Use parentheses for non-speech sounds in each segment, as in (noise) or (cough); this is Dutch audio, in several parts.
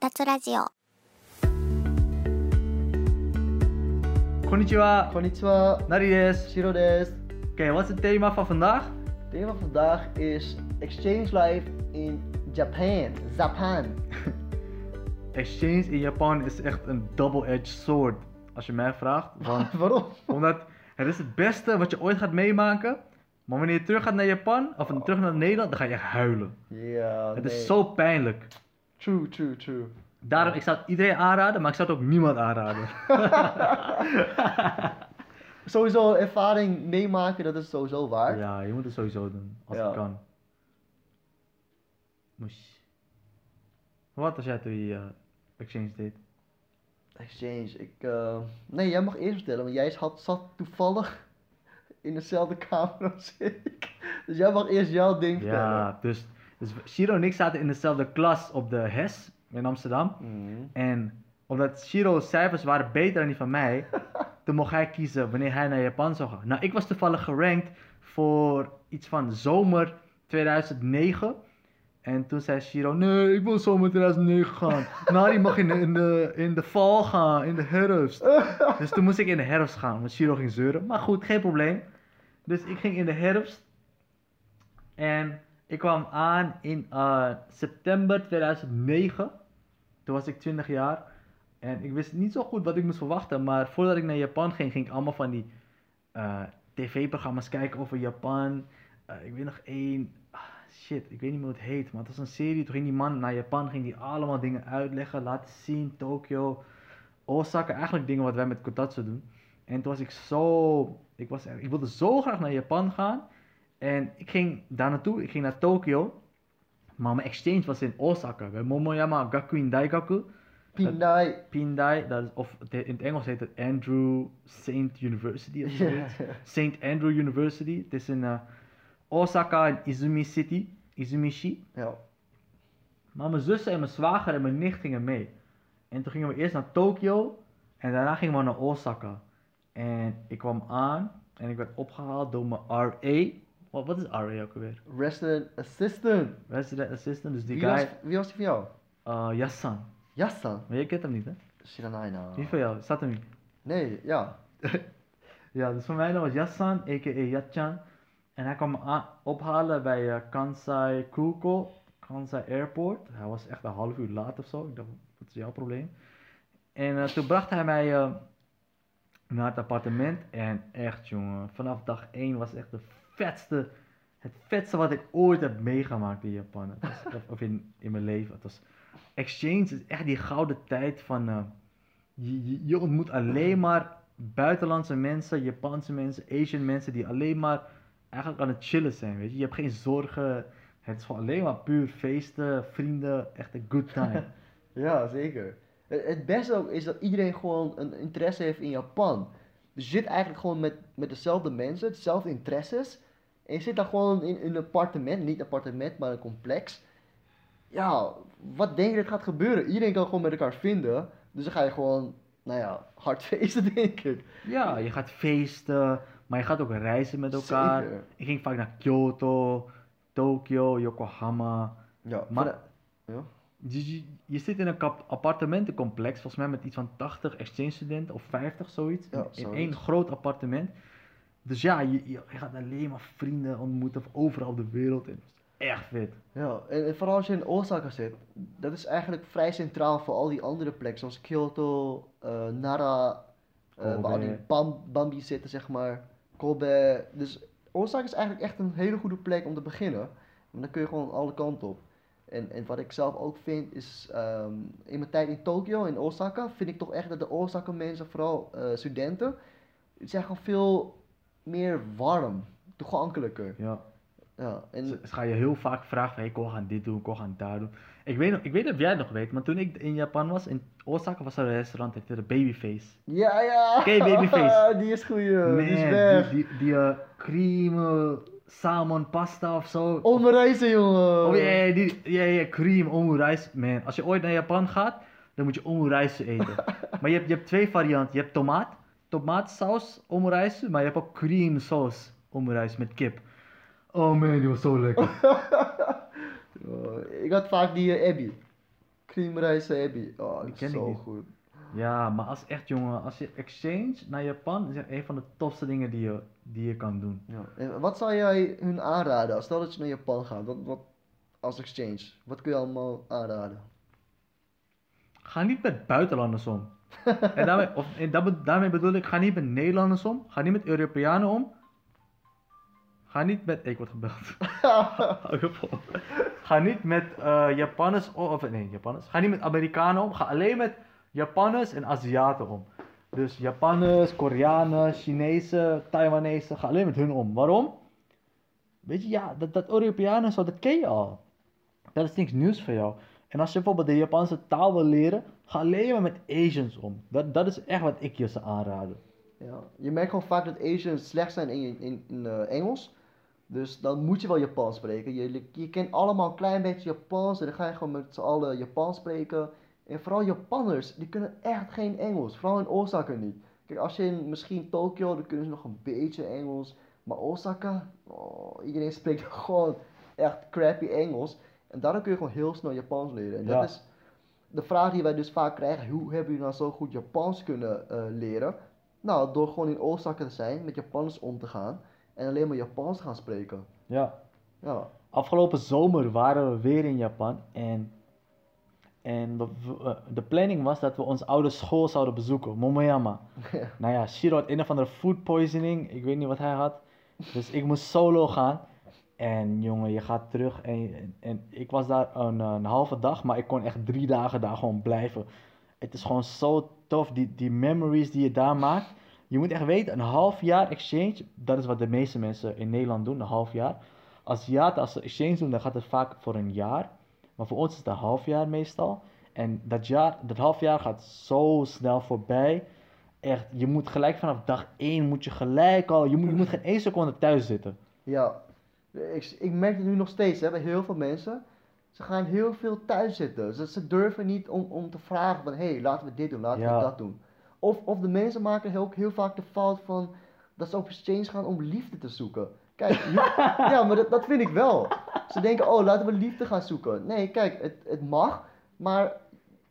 たつラジオ Konnichiwa, Konnichiwa, Nari desu. Shiro desu. Oké, wat is het thema van vandaag? Het thema van vandaag is Exchange Life in Japan. Japan. (laughs) Exchange in Japan is echt een double-edged sword, als je mij vraagt. Want, Waarom? (laughs) omdat het is het beste wat je ooit gaat meemaken. Maar wanneer je terug gaat naar Japan, of terug naar Nederland, dan ga je echt huilen. Ja, Het nee. is zo pijnlijk. True, true, true. Daarom, ik zou het iedereen aanraden, maar ik zou het ook niemand aanraden. (laughs) Sowieso ervaring meemaken, dat is sowieso waar. Ja, je moet het sowieso doen, als Ja. het kan. Moesh. Wat als jij toen je eh, exchange deed? Exchange, ik... eh, Nee, jij mag eerst vertellen, want jij had, zat toevallig in dezelfde kamer als ik. Dus jij mag eerst jouw ding vertellen. Ja, dus, dus Shiro en ik zaten in dezelfde klas op de HES in Amsterdam. Mhm. En omdat Shiro's cijfers waren beter dan die van mij, (laughs) toen mocht hij kiezen wanneer hij naar Japan zou gaan. Nou, ik was toevallig gerankt voor iets van zomer 2009. En toen zei Shiro, nee, ik wil zomer 2009 gaan. (laughs) Nari mag in de, in, de, in de val gaan, in de herfst. (laughs) Dus toen moest ik in de herfst gaan, want Shiro ging zeuren. Maar goed, geen probleem. Dus ik ging in de herfst. En ik kwam aan in eh, september 2009. Toen was ik 20 jaar. En ik wist niet zo goed wat ik moest verwachten. Maar voordat ik naar Japan ging, ging ik allemaal van die eh, tv-programma's kijken over Japan. Eh, ik weet nog één. ah, shit, ik weet niet meer hoe het heet. Maar het was een serie. Toen ging die man naar Japan. Ging die allemaal dingen uitleggen, laten zien. Tokio, Osaka. Eigenlijk dingen wat wij met Kotatsu doen. En toen was ik zo. Ik, was, ik wilde zo graag naar Japan gaan. En ik ging daar naartoe. Ik ging naar Tokio. Maar mijn exchange was in Osaka. Bij Momoyama Gakuin Daigaku. Pindai. Pindai, dat is, of het- in het Engels heet het Andrew Saint University of zoiets. (laughs) Saint Andrew University. Het is in eh, Osaka en Izumi City, Izumishi. ja. Maar mijn zussen en mijn zwager en mijn nicht gingen mee. En toen gingen we eerst naar Tokio en daarna gingen we naar Osaka. En ik kwam aan en ik werd opgehaald door mijn RA. Wat, wat is RA ook alweer? Resident Assistant. Resident Assistant, dus die Wie was, guy, wie was die van jou? uh, Yassan. Yassan. Maar je kent hem niet, hè? Shiranai nou. Wie van jou? Staat hem niet? Nee, ja. (laughs) Ja, dus voor mij dat was Yassan, a.k.a. Yatchan. En hij kwam me ophalen bij eh, Kansai Kuko, Kansai Airport. Hij was echt een half uur laat of zo. Ik dacht, wat is jouw probleem? En eh, toen bracht hij mij eh, naar het appartement. En echt, jongen, vanaf dag 1 was echt de vetste, het vetste wat ik ooit heb meegemaakt in Japan. Het was, of, of in, in mijn leven. Het was, exchange is echt die gouden tijd van... eh, je, je, je ontmoet alleen maar buitenlandse mensen, Japanse mensen, Asian mensen die alleen maar eigenlijk aan het chillen zijn, weet je. Je hebt geen zorgen. Het is gewoon alleen maar puur feesten, vrienden, echt een good time. (laughs) Ja, zeker. Het het beste ook is dat iedereen gewoon een interesse heeft in Japan. Dus je zit eigenlijk gewoon met, met dezelfde mensen, dezelfde interesses. En je zit dan gewoon in, een appartement, niet een appartement, maar een complex. Ja, wat denk je dat gaat gebeuren? Iedereen kan gewoon met elkaar vinden. Dus dan ga je gewoon, nou ja, hard (laughs) feesten, denk ik. ja, je gaat feesten, maar je gaat ook reizen met elkaar. Zeker. Ik ging vaak naar Kyoto, Tokyo, Yokohama. Ja, Maar-. Ja. Je, je zit in een kap- appartementencomplex, volgens mij met iets van 80 exchange studenten of 50 zoiets. Ja, in, één groot appartement. Dus ja, je, je, gaat alleen maar vrienden ontmoeten van overal op de wereld. En is echt vet. Ja, en, vooral als je in Osaka zit, dat is eigenlijk vrij centraal voor al die andere plekken, zoals Kyoto, eh, Nara, eh, waar al die bam, Bambi zitten, zeg maar, Kobe. Dus Osaka is eigenlijk echt een hele goede plek om te beginnen. En dan kun je gewoon alle kanten op. En, en wat ik zelf ook vind is, ehm, in mijn tijd in Tokio, in Osaka, vind ik toch echt dat de Osaka mensen, vooral eh, studenten, zijn gewoon veel meer warm, toegankelijker. Ja. Ja, en Ze, gaan je heel vaak vragen van, hey, ik wil gaan dit doen, ik wil gaan daar doen. Ik weet, nog- ik weet niet of jij het nog weet, maar toen ik in Japan was, in Osaka was er een restaurant, het heette Babyface. Ja, ja. Je Babyface? (laughs) die is goeie. die is weg. die, die, die cream, eh, salmon, pasta of zo. Jongen. Oh ja, ja, die, ja, ja, cream, omurice. Man, als je ooit naar Japan gaat, dan moet je omurice eten. (laughs) maar je hebt, je hebt twee varianten. Je hebt tomaat, tomaatsaus omurice, maar je hebt ook cream saus omurice met kip. Oh man, die was zo lekker. (laughs) Oh, ik had vaak die eh, Abby. Cream rice Oh, Die dat ken ik zo niet. goed. Ja, maar als echt jongen, als je exchange naar Japan is echt een van de tofste dingen die je, die je kan doen. Ja. En wat zou jij hun aanraden? Stel dat je naar Japan gaat, wat, wat, als exchange, wat kun je allemaal aanraden? Ga niet met buitenlanders om. En daarmee, of, en dat daarmee bedoel ik, ga niet met Nederlanders om. Ga niet met Europeanen om. Ga niet met. Ik word gebeld. (laughs) Ga niet met eh Japanners om. Of nee, Japanners. Ga niet met Amerikanen om. Ga alleen met Japanners en Aziaten om. Dus Japanners, Koreanen, Chinezen, Taiwanese. Ga alleen met hun om. Waarom? Weet je, ja, dat, dat Europeanen zo, dat ken je al. Dat is niks nieuws voor jou. En als je bijvoorbeeld de Japanse taal wil leren, ga alleen maar met Asians om. Dat, dat is echt wat ik je zou aanraden. Ja, je merkt gewoon vaak dat Asians slecht zijn in, in, in eh, Engels. Dus dan moet je wel Japans spreken. Je, je kent allemaal een klein beetje Japans en dan ga je gewoon met z'n allen Japans spreken. En vooral Japanners, die kunnen echt geen Engels. Vooral in Osaka niet. Kijk, als je in misschien Tokio, dan kunnen ze nog een beetje Engels. Maar Osaka, oh, iedereen (laughs) spreekt gewoon echt crappy Engels. En daardoor kun je gewoon heel snel Japans leren. En Ja. dat is de vraag die wij dus vaak krijgen. Hoe hebben jullie nou zo goed Japans kunnen eh, leren? Nou, door gewoon in Osaka te zijn, met Japanners om te gaan. En alleen maar Japans te gaan spreken. Ja. Ja. Afgelopen zomer waren we weer in Japan en, en we- we- eh, de planning was dat we onze oude school zouden bezoeken, Momoyama. (laughs) Nou ja, Shiro had een of andere food poisoning, ik weet niet wat hij had. Dus ik moest solo gaan. En jongen, je gaat terug en, en, ik was daar een, een halve dag, maar ik kon echt drie dagen daar gewoon blijven. Het is gewoon zo tof, die, die memories die je daar maakt. Je moet echt weten, een half jaar exchange, dat is wat de meeste mensen in Nederland doen, een half jaar. Aziaten, als ze exchange doen, dan gaat het vaak voor een jaar. Maar voor ons is het een half jaar meestal. En dat, jaar, dat half jaar gaat zo snel voorbij. Echt, je moet gelijk vanaf dag 1 moet je gelijk al, je moet, je moet geen één seconde thuis zitten. Ja, ik, ik merk het nu nog steeds hè, bij heel veel mensen. Ze gaan heel veel thuis zitten. Ze, ze durven niet om, om te vragen van, hé, hey, laten we dit doen, laten Ja. we dat doen. Of, of de mensen maken ook heel vaak de fout van dat ze op exchange gaan om liefde te zoeken. Kijk, (laughs) ja, maar dat, dat vind ik wel. Ze denken, oh, laten we liefde gaan zoeken. Nee, kijk, het, het mag, maar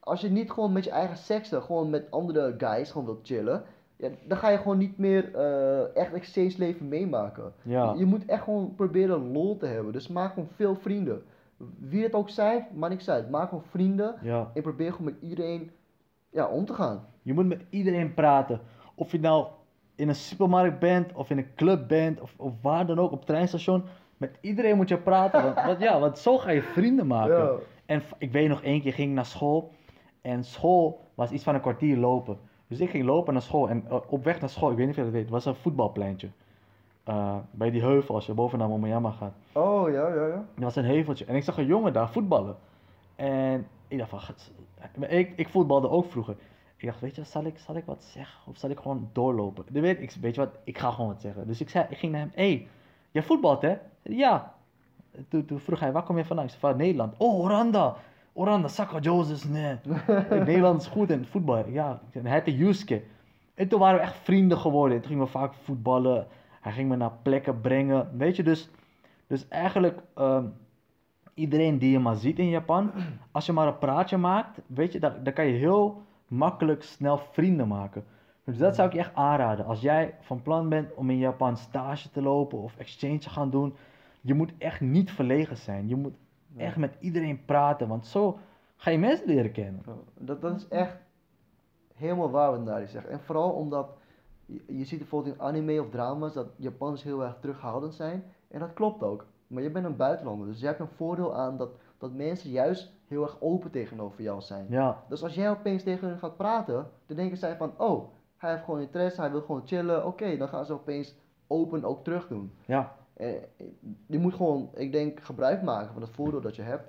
als je niet gewoon met je eigen seksen, gewoon met andere guys gewoon wilt chillen, ja, dan ga je gewoon niet meer eh, echt exchange leven meemaken. Ja. Je moet echt gewoon proberen lol te hebben. Dus maak gewoon veel vrienden. Wie het ook zijn, maakt niks uit. Maak gewoon vrienden Ja. en probeer gewoon met iedereen ja, om te gaan. Je moet met iedereen praten. Of je nou in een supermarkt bent, of in een club bent, of, of waar dan ook, op het treinstation. Met iedereen moet je praten. Want, want ja, want zo ga je vrienden maken. Ja. En ik weet nog één keer ging ik naar school. En school was iets van een kwartier lopen. Dus ik ging lopen naar school. En eh, op weg naar school, ik weet niet of je dat weet, was een voetbalpleintje. Eh, bij die heuvel als je boven naar Momoyama gaat. Oh, ja, ja, ja. Er was een heuveltje. En ik zag een jongen daar voetballen. En ik dacht van, "Gat- ik, ik voetbalde ook vroeger. Ik dacht, weet je wat, zal ik, zal ik wat zeggen? Of zal ik gewoon doorlopen? Dan weet ik, weet je wat, ik ga gewoon wat zeggen. Dus ik, zei, ik ging naar hem, hé, hey, jij voetbalt hè? Ja. Toen, toen vroeg hij, waar kom je vandaan? Ik zei, van Nederland. Oh, Oranda. Saka Joses, nee. Nederland is goed in voetbal. Ja, en hij Yusuke. En toen waren we echt vrienden geworden. En toen gingen we vaak voetballen. Hij ging me naar plekken brengen. Weet je, dus, dus eigenlijk ehm, iedereen die je maar ziet in Japan, als je maar een praatje maakt, weet je, dan, dan kan je heel makkelijk snel vrienden maken. Dus dat zou ik je echt aanraden. Als jij van plan bent om in Japan stage te lopen of exchange te gaan doen, je moet echt niet verlegen zijn. Je moet Ja. echt met iedereen praten, want zo ga je mensen leren kennen. Dat, dat is echt helemaal waar wat Nari zegt. En vooral omdat je, je ziet bijvoorbeeld in anime of drama's dat Japanners heel erg terughoudend zijn. En dat klopt ook. Maar je bent een buitenlander, dus je hebt een voordeel aan dat, dat mensen juist heel erg open tegenover jou zijn. Ja, Dus als jij opeens tegen hen gaat praten, dan denken zij van, oh, hij heeft gewoon interesse, hij wil gewoon chillen. Oké, dan gaan ze opeens open ook terug doen. ja, Eh, je moet gewoon, ik denk, gebruik maken van het voordeel dat je hebt.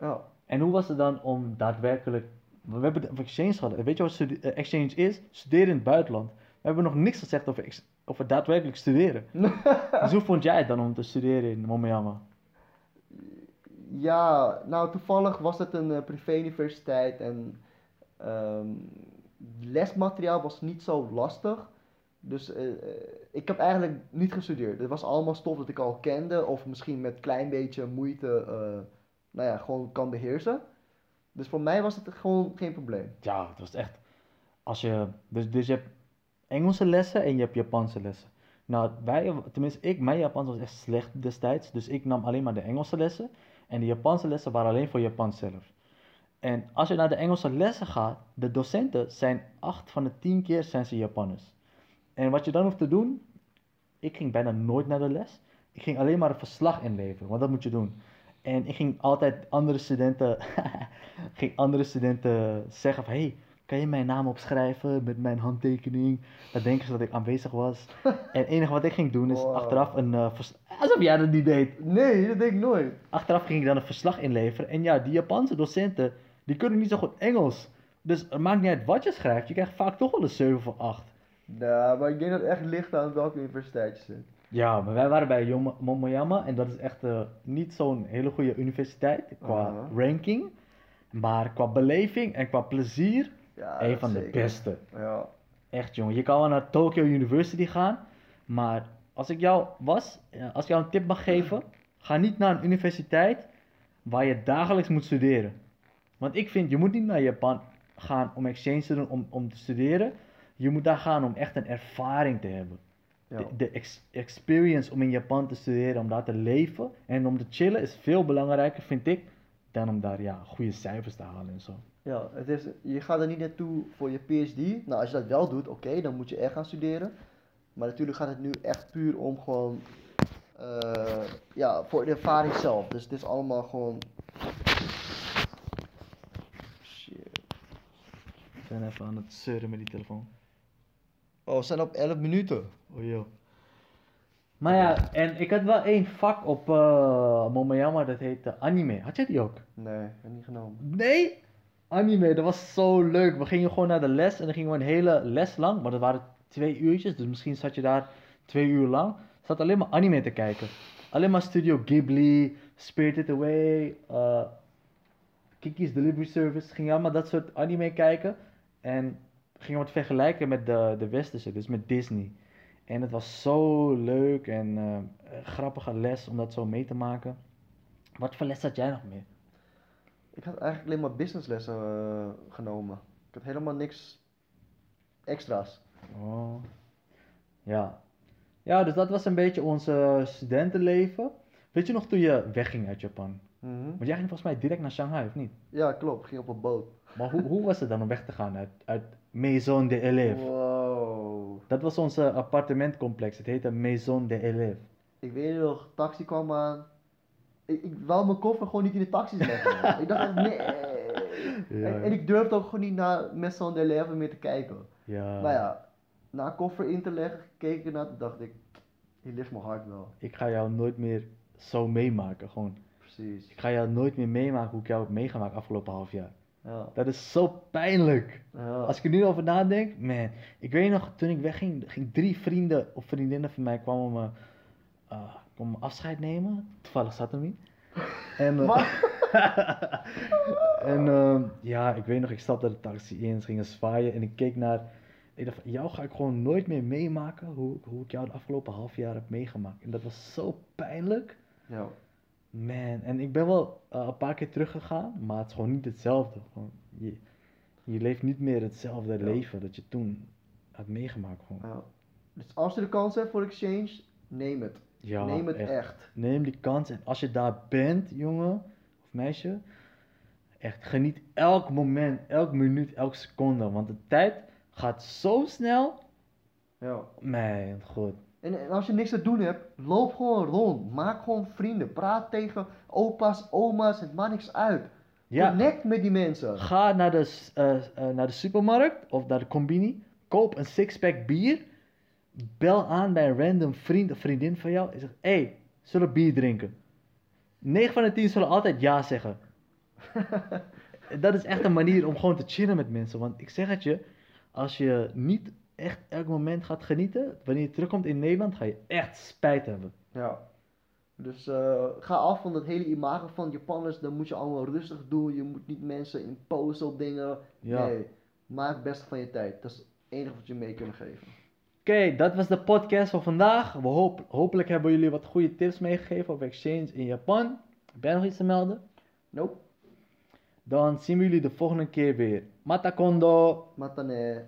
Ja. En hoe was het dan om daadwerkelijk. We hebben de over exchange gehad. Weet je wat eh, exchange is? Studeren in het buitenland. We hebben nog niks gezegd over, over daadwerkelijk studeren. (laughs) dus hoe vond jij het dan om te studeren in Momoyama? Ja, nou toevallig was het een eh, privé-universiteit en ehm, lesmateriaal was niet zo lastig. Dus eh, eh, ik heb eigenlijk niet gestudeerd. Het was allemaal stof dat ik al kende of misschien met klein beetje moeite, eh, nou ja, gewoon kan beheersen. Dus voor mij was het gewoon geen probleem. Ja, het was echt. Als je, dus, dus je hebt Engelse lessen en je hebt Japanse lessen. Nou, wij, tenminste ik, mijn Japans was echt slecht destijds. Dus ik nam alleen maar de Engelse lessen. En de Japanse lessen waren alleen voor Japans zelf. En als je naar de Engelse lessen gaat, de docenten zijn 8 van de 10 keer zijn ze Japanners. En wat je dan hoeft te doen, ik ging bijna nooit naar de les. Ik ging alleen maar een verslag inleveren, want dat moet je doen. En ik ging altijd andere studenten, (laughs) ging andere studenten zeggen van, hey, kan je mijn naam opschrijven met mijn handtekening? Dan denken ze dat ik aanwezig was. (laughs) en het enige wat ik ging doen is Wow. achteraf een vers- Alsof jij dat niet deed. Nee, dat denk ik nooit. Achteraf ging ik dan een verslag inleveren. En ja, die Japanse docenten, die kunnen niet zo goed Engels. Dus het maakt niet uit wat je schrijft, je krijgt vaak toch wel een 7 of 8. Nou, maar ik denk dat het echt ligt aan welke universiteit je zit. Ja, maar wij waren bij Momoyama en dat is echt eh, niet zo'n hele goede universiteit qua ranking. Maar qua beleving en qua plezier, Ja, een van de beste. Ja. Echt jongen, je kan wel naar Tokyo University gaan, maar als ik jou was, eh, als ik jou een tip mag geven, ga niet naar een universiteit waar je dagelijks moet studeren. Want ik vind, je moet niet naar Japan gaan om exchange te doen, om, om te studeren. Je moet daar gaan om echt een ervaring te hebben. Ja. De, de ex- experience om in Japan te studeren, om daar te leven en om te chillen is veel belangrijker, vind ik, dan om daar ja, goede cijfers te halen en zo. Ja, het is, je gaat er niet naartoe voor je PhD. Nou, als je dat wel doet, oké, dan moet je echt gaan studeren. Maar natuurlijk gaat het nu echt puur om gewoon, eh, ja, voor de ervaring zelf. Dus het is allemaal gewoon... Shit. Ik ben even aan het zeuren met die telefoon. Oh, we zijn op 11 minuten. Oh joh. Maar ja, en ik had wel één vak op eh Momoyama, dat heette anime. Had jij die ook? Nee, ik heb niet genomen. Nee! Anime, dat was zo leuk. We gingen gewoon naar de les en dan gingen we een hele les lang, maar dat waren twee uurtjes, dus misschien zat je daar twee uur lang. Zat alleen maar anime te kijken. Alleen maar Studio Ghibli, Spirited Away, eh Kiki's Delivery Service. Gingen allemaal dat soort anime kijken. En gingen we het vergelijken met de, de westerse, dus met Disney. En het was zo leuk en eh, grappige les om dat zo mee te maken. Wat voor les had jij nog meer? Ik had eigenlijk alleen maar businesslessen eh, genomen. Ik had helemaal niks extra's. Oh. Ja. Ja, dus dat was een beetje ons studentenleven. Weet je nog toen je wegging uit Japan? Mhm. Want jij ging volgens mij direct naar Shanghai, of niet? Ja, klopt. Ik ging op een boot. Maar hoe, hoe was het dan om weg te gaan uit, uit Maison de Élève? Wow. Dat was ons eh, appartementcomplex. Het heette Maison de Élève. Ik weet nog, taxi kwam aan. Ik, ik wou mijn koffer gewoon niet in de taxi leggen. (laughs) ik dacht echt, nee. Ja. En, en ik durfde ook gewoon niet naar met zo'n Deleven meer te kijken. Ja. Maar ja, na koffer in te leggen, keek ik ernaar, dacht ik, hier ligt mijn hart wel. Ik ga jou nooit meer zo meemaken. Gewoon. Precies. Ik ga jou nooit meer meemaken hoe ik jou heb meegemaakt afgelopen half jaar. Ja. Dat is zo pijnlijk. ja. Als ik er nu over nadenk, man. Ik weet nog, toen ik wegging, ging drie vrienden of vriendinnen van mij kwamen me, eh, kwamen me afscheid nemen. Toevallig zat er niet. (laughs) En, eh, (laughs) en ehm, ja, ik weet nog, ik stapte de taxi in, ze gingen zwaaien en ik keek naar. Ik dacht, van, jou ga ik gewoon nooit meer meemaken hoe, hoe ik jou de afgelopen half jaar heb meegemaakt. En dat was zo pijnlijk. Ja. Man, en ik ben wel eh, een paar keer teruggegaan, maar het is gewoon niet hetzelfde. Gewoon, je, je leeft niet meer hetzelfde Ja. leven dat je toen had meegemaakt. Gewoon. ja. Dus als je de kans hebt voor exchange, neem het. Ja, neem het echt. Neem die kans en als je daar bent, jongen of meisje, echt geniet elk moment, elk minuut, elke seconde. Want de tijd gaat zo snel. Ja. Mijn god. En, en als je niks te doen hebt, loop gewoon rond. Maak gewoon vrienden. Praat tegen opa's, oma's, het maakt niks uit. Ja, Connect met die mensen. ga naar de, eh, eh, naar de supermarkt of naar de combini. Koop een sixpack bier. Bel aan bij een random vriend of vriendin van jou. En zeg: Hé, hey, zullen we bier drinken? 9 van de 10 zullen altijd ja zeggen. (laughs) dat is echt een manier om gewoon te chillen met mensen. Want ik zeg het je, als je niet echt elk moment gaat genieten, wanneer je terugkomt in Nederland, ga je echt spijt hebben. Ja. Dus eh, ga af van dat hele imago van Japanners. Dan moet je allemaal rustig doen. Je moet niet mensen imposen op dingen. Ja. Nee. Maak het beste van je tijd. Dat is het enige wat je mee kunnen geven. Oké, dat was de podcast van vandaag. We hoop, hopelijk hebben jullie wat goede tips meegegeven over exchange in Japan. Heb jij nog iets te melden? Nope. Dan zien we jullie de volgende keer weer. Matakondo! Matane.